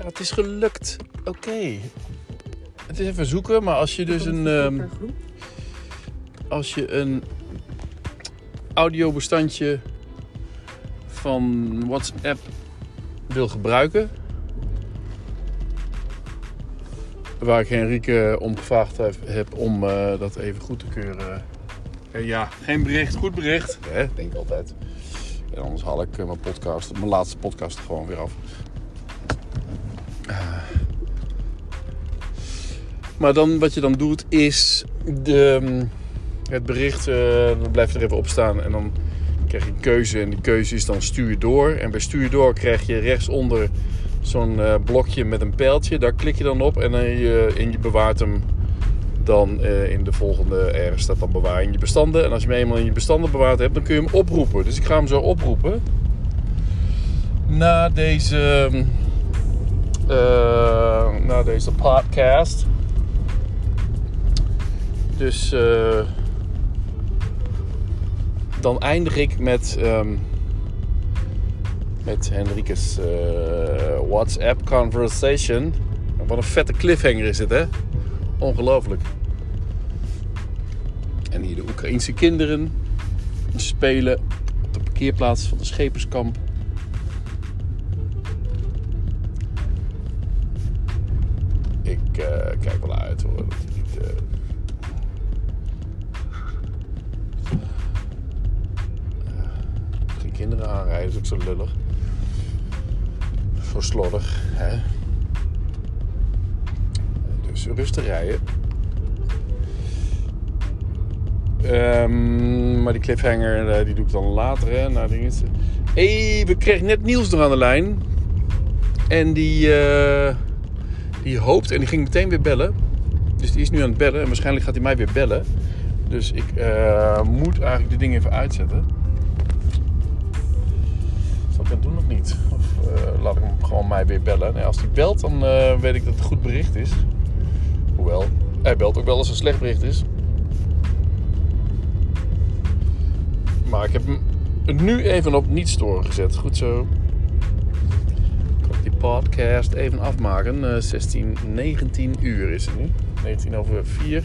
Ja, het is gelukt. Oké. Het is even zoeken, maar als je dus een... ehm, als je een audiobestandje van WhatsApp wil gebruiken... Waar ik Henrike om gevraagd heb, heb om eh, dat even goed te keuren. Eh, ja, geen bericht, goed bericht. Hè, denk ik altijd. En anders haal ik eh, mijn podcast, mijn laatste podcast gewoon weer af. Maar dan, wat je dan doet is de, mm, het bericht, eh, dan blijft er even op staan en dan krijg je een keuze. En die keuze is dan stuur door. En bij stuur door krijg je rechtsonder zo'n eh, blokje met een pijltje. Daar klik je dan op en, dan je, je bewaart hem dan eh, in de volgende. Ergens staat dan bewaar in je bestanden. En als je hem eenmaal in je bestanden bewaard hebt, dan kun je hem oproepen. Dus ik ga hem zo oproepen. Na deze, eh, na deze podcast. Dus eh, dan eindig ik met, ehm, met Henrike's eh, WhatsApp conversation. Wat een vette cliffhanger is het, hè? Ongelooflijk. En hier de Oekraïense kinderen spelen op de parkeerplaats van de scheperskamp. Ik eh, kijk wel uit hoor. Dat het niet, eh, geen kinderen aanrijden, is ook zo lullig. Zo slordig, hè? Dus rustig rijden. Ehm, maar die cliffhanger, eh, die doe ik dan later, dingen. Hé, we kregen net Niels er aan de lijn. En die, eh, die hoopt, en die ging meteen weer bellen. Dus die is nu aan het bellen en waarschijnlijk gaat hij mij weer bellen. Dus ik eh, moet eigenlijk die dingen even uitzetten. Zal ik dat doen of niet? Of eh, laat ik hem gewoon mij weer bellen? Nee, als hij belt, dan eh, weet ik dat het goed bericht is. Hoewel, hij belt ook wel als het een slecht bericht is. Maar ik heb hem nu even op niet storen gezet. Goed zo. Podcast even afmaken. Eh, 16, 19 uur is het nu. 19 over 4.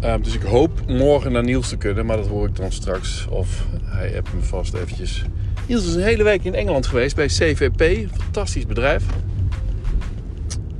Ehm, dus ik hoop morgen naar Niels te kunnen, maar dat hoor ik dan straks. Of hij appt me vast eventjes. Niels is een hele week in Engeland geweest bij CVP. Fantastisch bedrijf.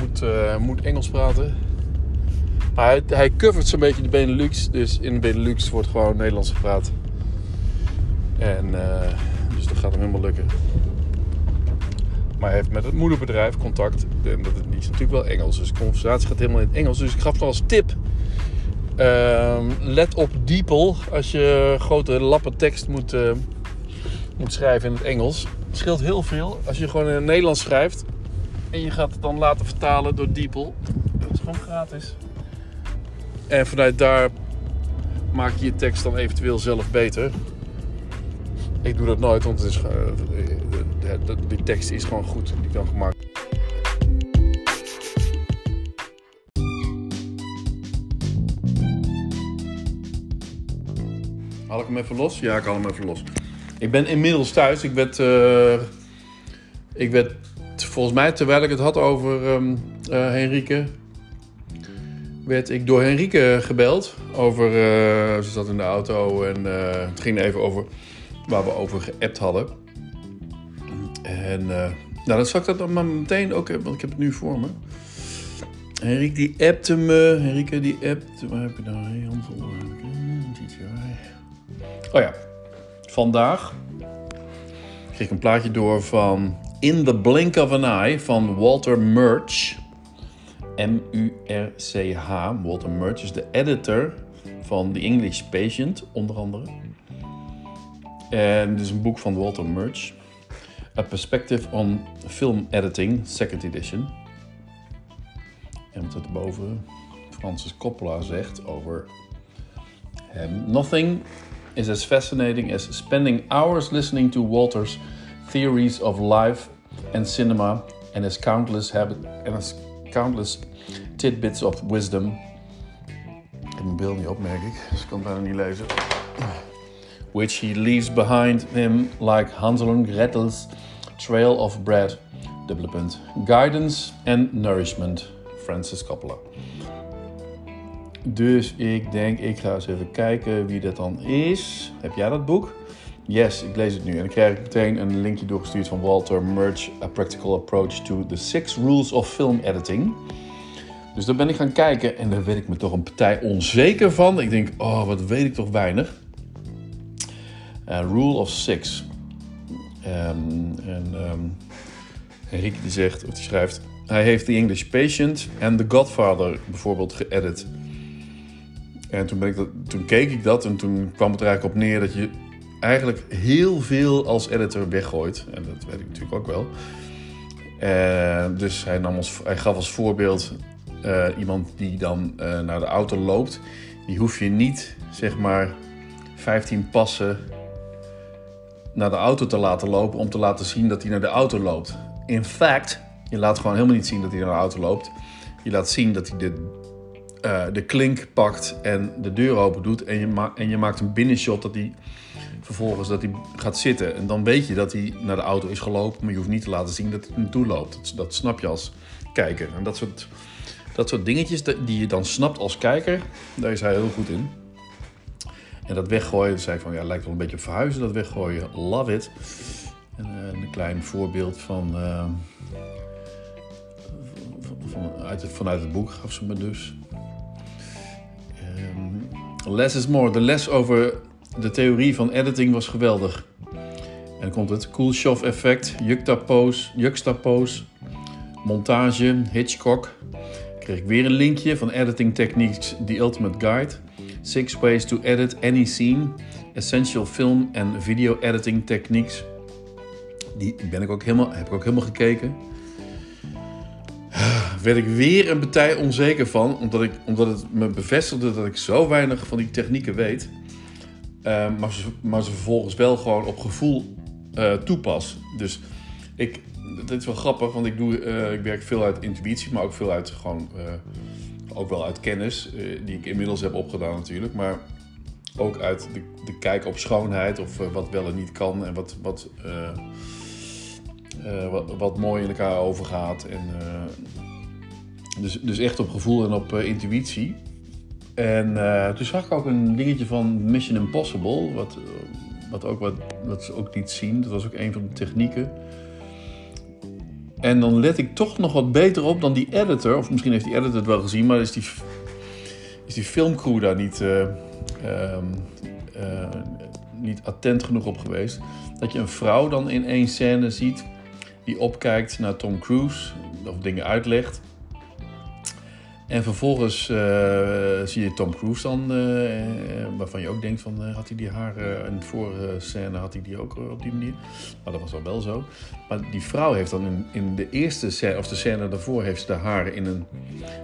Moet, eh, moet Engels praten. Maar hij, hij covert zo'n beetje de Benelux. Dus in de Benelux wordt gewoon Nederlands gepraat. En eh, dus dat gaat hem helemaal lukken. Maar hij heeft met het moederbedrijf contact. En dat is natuurlijk wel Engels. Dus de conversatie gaat helemaal in het Engels. Dus ik gaf nog als tip. Ehm, let op DeepL als je grote lappen tekst moet, eh, moet schrijven in het Engels. Het scheelt heel veel als je gewoon in het Nederlands schrijft. En je gaat het dan laten vertalen door DeepL. Dat is gewoon gratis. En vanuit daar maak je je tekst dan eventueel zelf beter. Ik doe dat nooit, want het is, eh, de- de- die tekst is gewoon goed. Die kan gemaakt Haal ik hem even los? Ja, ik haal hem even los. Ik ben inmiddels thuis. Ik werd, eh, ik werd volgens mij, terwijl ik het had over eh, Henrike, werd ik door Henrike gebeld. Over, eh, ze zat in de auto en eh, het ging even over waar we over geappt hadden. En eh, nou, dan zal ik dat dan maar meteen ook want ik heb het nu voor me. Henrike die appte me. Henrike die appte. Waar heb ik nou? Hey, Hansel. GTI. Oh ja. Vandaag kreeg ik een plaatje door van In the Blink of an Eye van Walter Murch. M-U-R-C-H. Walter Murch is de editor van The English Patient, onder andere. En dit is een boek van Walter Murch. A Perspective on Film Editing, second edition. En wat er boven Francis Coppola zegt over hem. Nothing is as fascinating as spending hours listening to Walter's theories of life and cinema and his countless habit and his countless tidbits of wisdom. Ik heb mijn beeld niet op, merk ik, dus ik kan het bijna niet lezen. Which he leaves behind him like Hansel and Gretel's trail of bread. Dubbele punt. Guidance and nourishment. Francis Coppola. Dus ik denk, ik ga eens even kijken wie dat dan is. Heb jij dat boek? Yes, ik lees het nu. En dan krijg ik meteen een linkje doorgestuurd van Walter Murch, A Practical Approach to the Six Rules of Film Editing. Dus daar ben ik gaan kijken en daar werd ik me toch een partij onzeker van. Ik denk, oh, wat weet ik toch weinig. Uh, rule of Six. Um, en um, Henrique die zegt, of die schrijft... Hij heeft The English Patient en The Godfather bijvoorbeeld geëdit. En toen, ben ik dat, toen keek ik dat en toen kwam het er eigenlijk op neer dat je eigenlijk heel veel als editor weggooit. En dat weet ik natuurlijk ook wel. Uh, dus hij, nam als, hij gaf als voorbeeld uh, iemand die dan naar de auto loopt. Die hoef je niet, zeg maar, 15 passen naar de auto te laten lopen om te laten zien dat hij naar de auto loopt. In fact, je laat gewoon helemaal niet zien dat hij naar de auto loopt. Je laat zien dat hij de, uh, de klink pakt en de deur open doet. En je, ma en je maakt een binnenshot dat hij vervolgens dat hij gaat zitten. En dan weet je dat hij naar de auto is gelopen. Maar je hoeft niet te laten zien dat hij naartoe loopt. Dat, dat snap je als kijker. En dat soort, dat soort dingetjes die je dan snapt als kijker, daar is hij heel goed in. En dat weggooien, zei ik van ja, lijkt wel een beetje op verhuizen, dat weggooien. Love it. En, uh, een klein voorbeeld van, uh, van, het, vanuit het boek gaf ze me dus. Um, less is more. De les over de theorie van editing was geweldig. En dan komt het Kuleshov effect, juxtapose, juxtapose, montage, Hitchcock. Kreeg ik weer een linkje van Editing Techniques, The Ultimate Guide. Six ways to edit any scene. Essential film en video editing techniques. Die ben ik ook helemaal, heb ik ook helemaal gekeken. Werd ik weer een partij onzeker van, omdat, ik, omdat het me bevestigde dat ik zo weinig van die technieken weet. Uh, maar, ze, maar ze vervolgens wel gewoon op gevoel uh, toepas. Dus ik, dit is wel grappig, want ik, doe, uh, ik werk veel uit intuïtie, maar ook veel uit gewoon ook wel uit kennis, uh, die ik inmiddels heb opgedaan natuurlijk, maar ook uit de, de kijk op schoonheid of uh, wat wel en niet kan en wat, wat, uh, wat, wat, mooi in elkaar overgaat. En, dus, dus echt op gevoel en op intuïtie. En toen zag ik ook een dingetje van Mission Impossible, wat, wat, ook wat, wat ze ook niet zien. Dat was ook een van de technieken. En dan let ik toch nog wat beter op dan die editor. Of misschien heeft die editor het wel gezien, maar is die, is die filmcrew daar niet, uh, uh, uh, niet attent genoeg op geweest. Dat je een vrouw dan in één scène ziet die opkijkt naar Tom Cruise of dingen uitlegt. En vervolgens uh, zie je Tom Cruise dan, uh, waarvan je ook denkt van, had hij die haar in de vorige scène, had hij die ook op die manier? Maar dat was al wel zo. Maar die vrouw heeft dan in, in de eerste scène, of de scène daarvoor, heeft ze de haren in een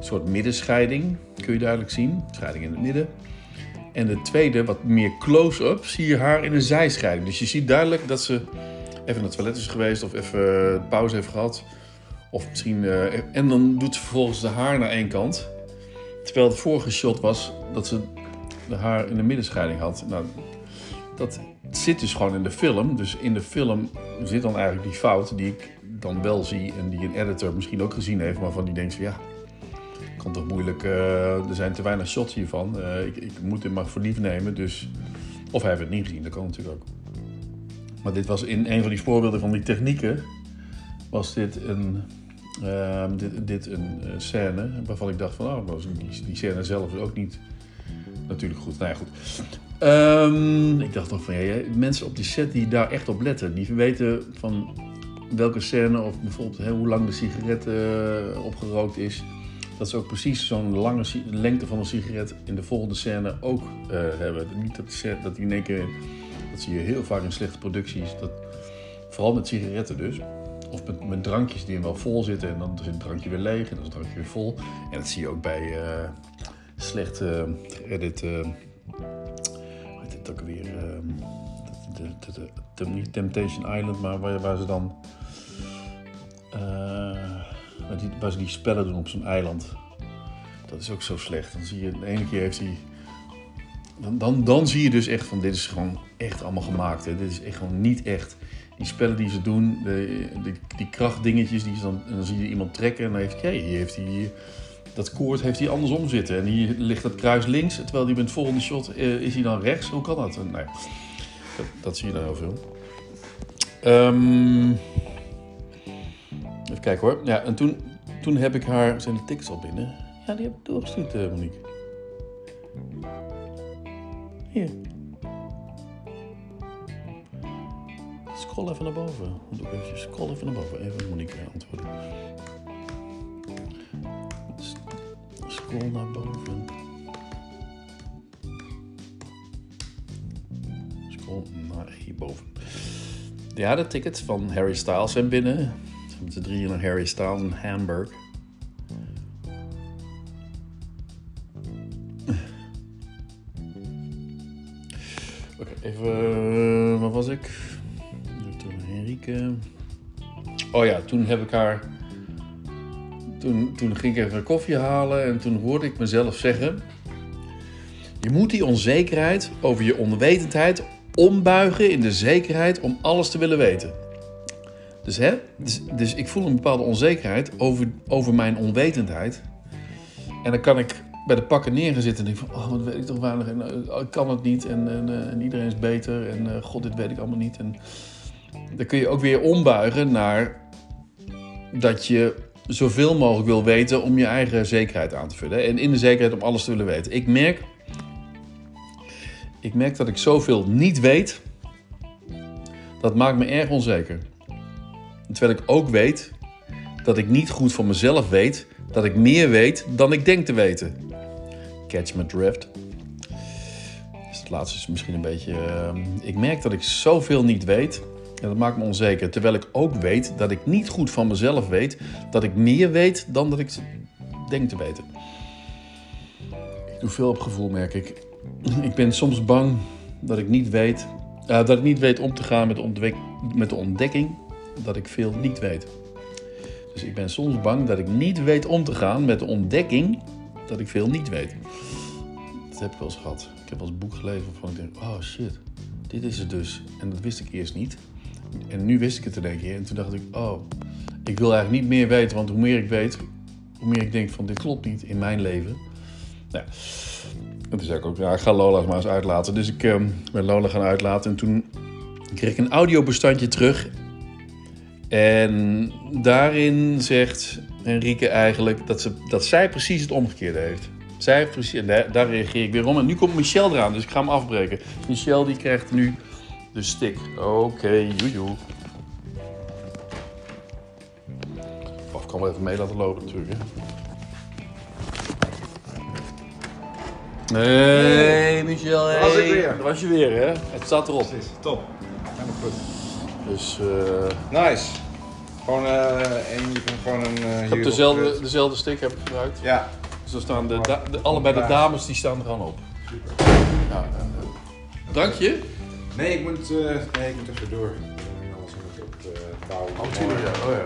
soort middenscheiding, kun je duidelijk zien. Scheiding in het midden. En de tweede, wat meer close-up, zie je haar in een zijscheiding. Dus je ziet duidelijk dat ze even naar het toilet is geweest of even pauze heeft gehad. Of misschien, uh, en dan doet ze vervolgens de haar naar één kant. Terwijl het vorige shot was dat ze de haar in de middenscheiding had. Nou, dat zit dus gewoon in de film. Dus in de film zit dan eigenlijk die fout die ik dan wel zie en die een editor misschien ook gezien heeft, maar van die denkt van ja, kan toch moeilijk, uh, er zijn te weinig shots hiervan. Uh, ik, ik, moet dit maar voor lief nemen, dus... Of hij heeft het niet gezien, dat kan natuurlijk ook. Maar dit was in een van die voorbeelden van die technieken, was dit een uh, dit, een uh, scène waarvan ik dacht van, oh, die, die scène zelf is ook niet natuurlijk goed. Nou ja, goed. Um, ik dacht nog van, ja, mensen op die set die daar echt op letten, die weten van welke scène of bijvoorbeeld hoe lang de sigaret uh, opgerookt is. Dat ze ook precies zo'n lange lengte van een sigaret in de volgende scène ook uh, hebben. Niet dat, die, dat in één keer, dat zie je heel vaak in slechte producties, dat, vooral met sigaretten dus of met, met, drankjes die wel vol zitten. En dan is het drankje weer leeg en dan is het drankje weer vol. En dat zie je ook bij uh, slecht uh, edit. Uh, hoe heet het ook weer? Niet Temptation Island, maar waar, waar ze dan. waar, waar ze die spellen doen op zo'n eiland. Dat is ook zo slecht. Dan zie je, de ene keer heeft hij dan, dan, dan zie je dus echt van dit is gewoon echt allemaal gemaakt. Hè. Dit is echt gewoon niet echt. Die spellen die ze doen, de, die krachtdingetjes, die ze dan, en dan zie je iemand trekken en dan heeft hij, hier heeft hij dat koord heeft hij andersom zitten. En hier ligt dat kruis links, terwijl die bij het volgende shot eh, is hij dan rechts. Hoe kan dat? Nee, dat, dat zie je dan heel veel. Ehm, even kijken hoor. Ja, en toen, toen heb ik haar... Zijn de tickets al binnen? Ja, die heb ik doorgestuurd, uh, Monique. Hier. Scroll even naar boven. Doe even. Scroll even naar boven. Even Monique antwoorden. Scroll naar boven. Scroll naar hierboven. Ja, de tickets van Harry Styles zijn binnen. Met z'n drieën naar Harry Styles in Hamburg. Even. Uh, was ik? Toen Henrike. Oh ja, toen heb ik haar. Toen, toen ging ik even een koffie halen en toen hoorde ik mezelf zeggen: Je moet die onzekerheid over je onwetendheid ombuigen in de zekerheid om alles te willen weten. Dus, hè, dus, dus ik voel een bepaalde onzekerheid over, over mijn onwetendheid. En dan kan ik bij de pakken neergezitten en denk van, oh, wat weet ik toch weinig en uh, ik kan het niet en, en, uh, en, iedereen is beter en uh, god, dit weet ik allemaal niet. En dan kun je ook weer ombuigen naar dat je zoveel mogelijk wil weten om je eigen zekerheid aan te vullen. En in de zekerheid om alles te willen weten. Ik merk ik merk dat ik zoveel niet weet. Dat maakt me erg onzeker. Terwijl ik ook weet dat ik niet goed van mezelf weet dat ik meer weet dan ik denk te weten. Catch my drift. Dus het laatste is misschien een beetje. Uh, ik merk dat ik zoveel niet weet. En dat maakt me onzeker. Terwijl ik ook weet dat ik niet goed van mezelf weet dat ik meer weet dan dat ik denk te weten. Ik doe veel op gevoel, merk ik. Ik ben soms bang dat ik niet weet, uh, dat ik niet weet om te gaan met met de ontdekking dat ik veel niet weet. Dus ik ben soms bang dat ik niet weet om te gaan met de ontdekking dat ik veel niet weet. Dat heb ik wel eens gehad. Ik heb wel eens een boek gelezen waarvan ik denk, oh shit, dit is het dus. En dat wist ik eerst niet. En nu wist ik het er een keer. En toen dacht ik, oh, ik wil eigenlijk niet meer weten. Want hoe meer ik weet, hoe meer ik denk van dit klopt niet in mijn leven. Nou, toen zei ik ook, ja, ik ga Lola's maar eens uitlaten. Dus ik uh, ben Lola gaan uitlaten en toen kreeg ik een audiobestandje terug. En daarin zegt Henrike eigenlijk dat, ze, dat zij precies het omgekeerde heeft. Zij precies, en daar, daar, reageer ik weer om. En nu komt Michel eraan, dus ik ga hem afbreken. Michel die krijgt nu de stick. Oké, okay, joejoe. Of ik kan wel even mee laten lopen natuurlijk. Hè. Nee, Michel, hey. was ik weer. Daar was je weer, hè? Het staat erop. Precies, top. Helemaal goed. Dus, uh... Nice. Gewoon, uh, een, gewoon een... Uh, ik heb dezelfde, dezelfde stick heb ik gebruikt. Ja. Dus er staan de, da de allebei de dames die staan er gewoon op. Super. Ja, Dank je. Nee, ik moet, uh, nee, ik moet even door. Alles moet op uh, touw. Oh, natuurlijk, ja. Oh,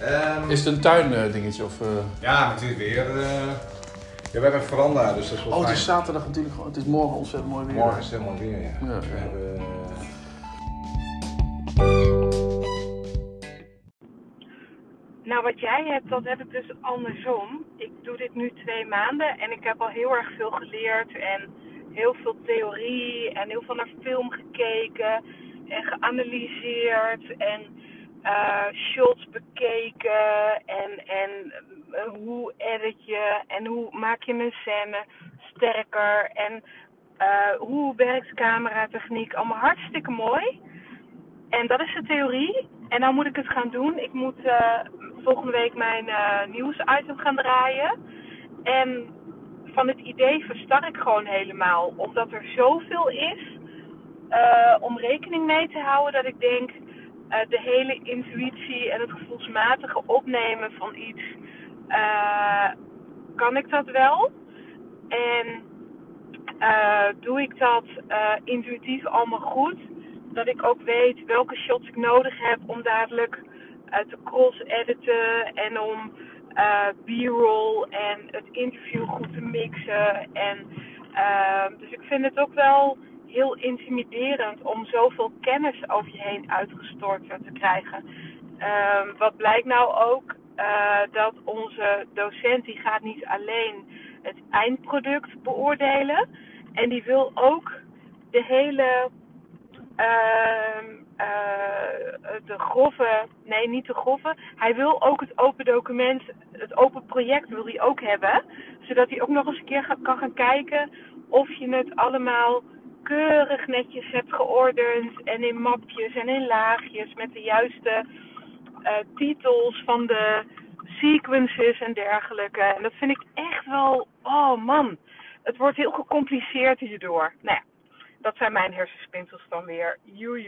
ja. Um, Is het een tuin dingetje of? Ja, natuurlijk weer. Ja, we hebben een veranda, dus dat is wel Oh, fijn. het is zaterdag natuurlijk gewoon. Het is morgen ontzettend mooi weer. Morgen is het helemaal weer, ja. Ja, we hebben... Nou, wat jij hebt, dat heb ik dus andersom. Ik doe dit nu twee maanden en ik heb al heel erg veel geleerd en heel veel theorie en heel veel naar film gekeken en geanalyseerd en eh, shots bekeken en, en eh, hoe edit je en hoe maak je mijn scène sterker en eh, hoe werkt cameratechniek. Allemaal hartstikke mooi. En dat is de theorie. En nou moet ik het gaan doen. Ik moet volgende week mijn eh nieuwsitem gaan draaien. En van het idee verstar ik gewoon helemaal. Omdat er zoveel is eh, om rekening mee te houden dat ik denk... eh, de hele intuïtie en het gevoelsmatige opnemen van iets... kan ik dat wel? En doe ik dat intuïtief allemaal goed? Dat ik ook weet welke shots ik nodig heb om dadelijk eh, te cross-editen en om eh, b-roll en het interview goed te mixen. En Ehm, dus ik vind het ook wel heel intimiderend om zoveel kennis over je heen uitgestort te krijgen. Ehm, wat blijkt nou ook? Uh, dat onze docent die gaat niet alleen het eindproduct beoordelen. En die wil ook de hele uh, de grove, nee niet de grove. Hij wil ook het open document, het open project wil hij ook hebben. Zodat hij ook nog eens een keer kan gaan kijken of je het allemaal keurig netjes hebt geordend. En in mapjes en in laagjes met de juiste uh, titels van de sequences en dergelijke. En dat vind ik echt wel, oh man, het wordt heel gecompliceerd hierdoor. Nou ja, dat zijn mijn hersenspinsels dan weer. Joe,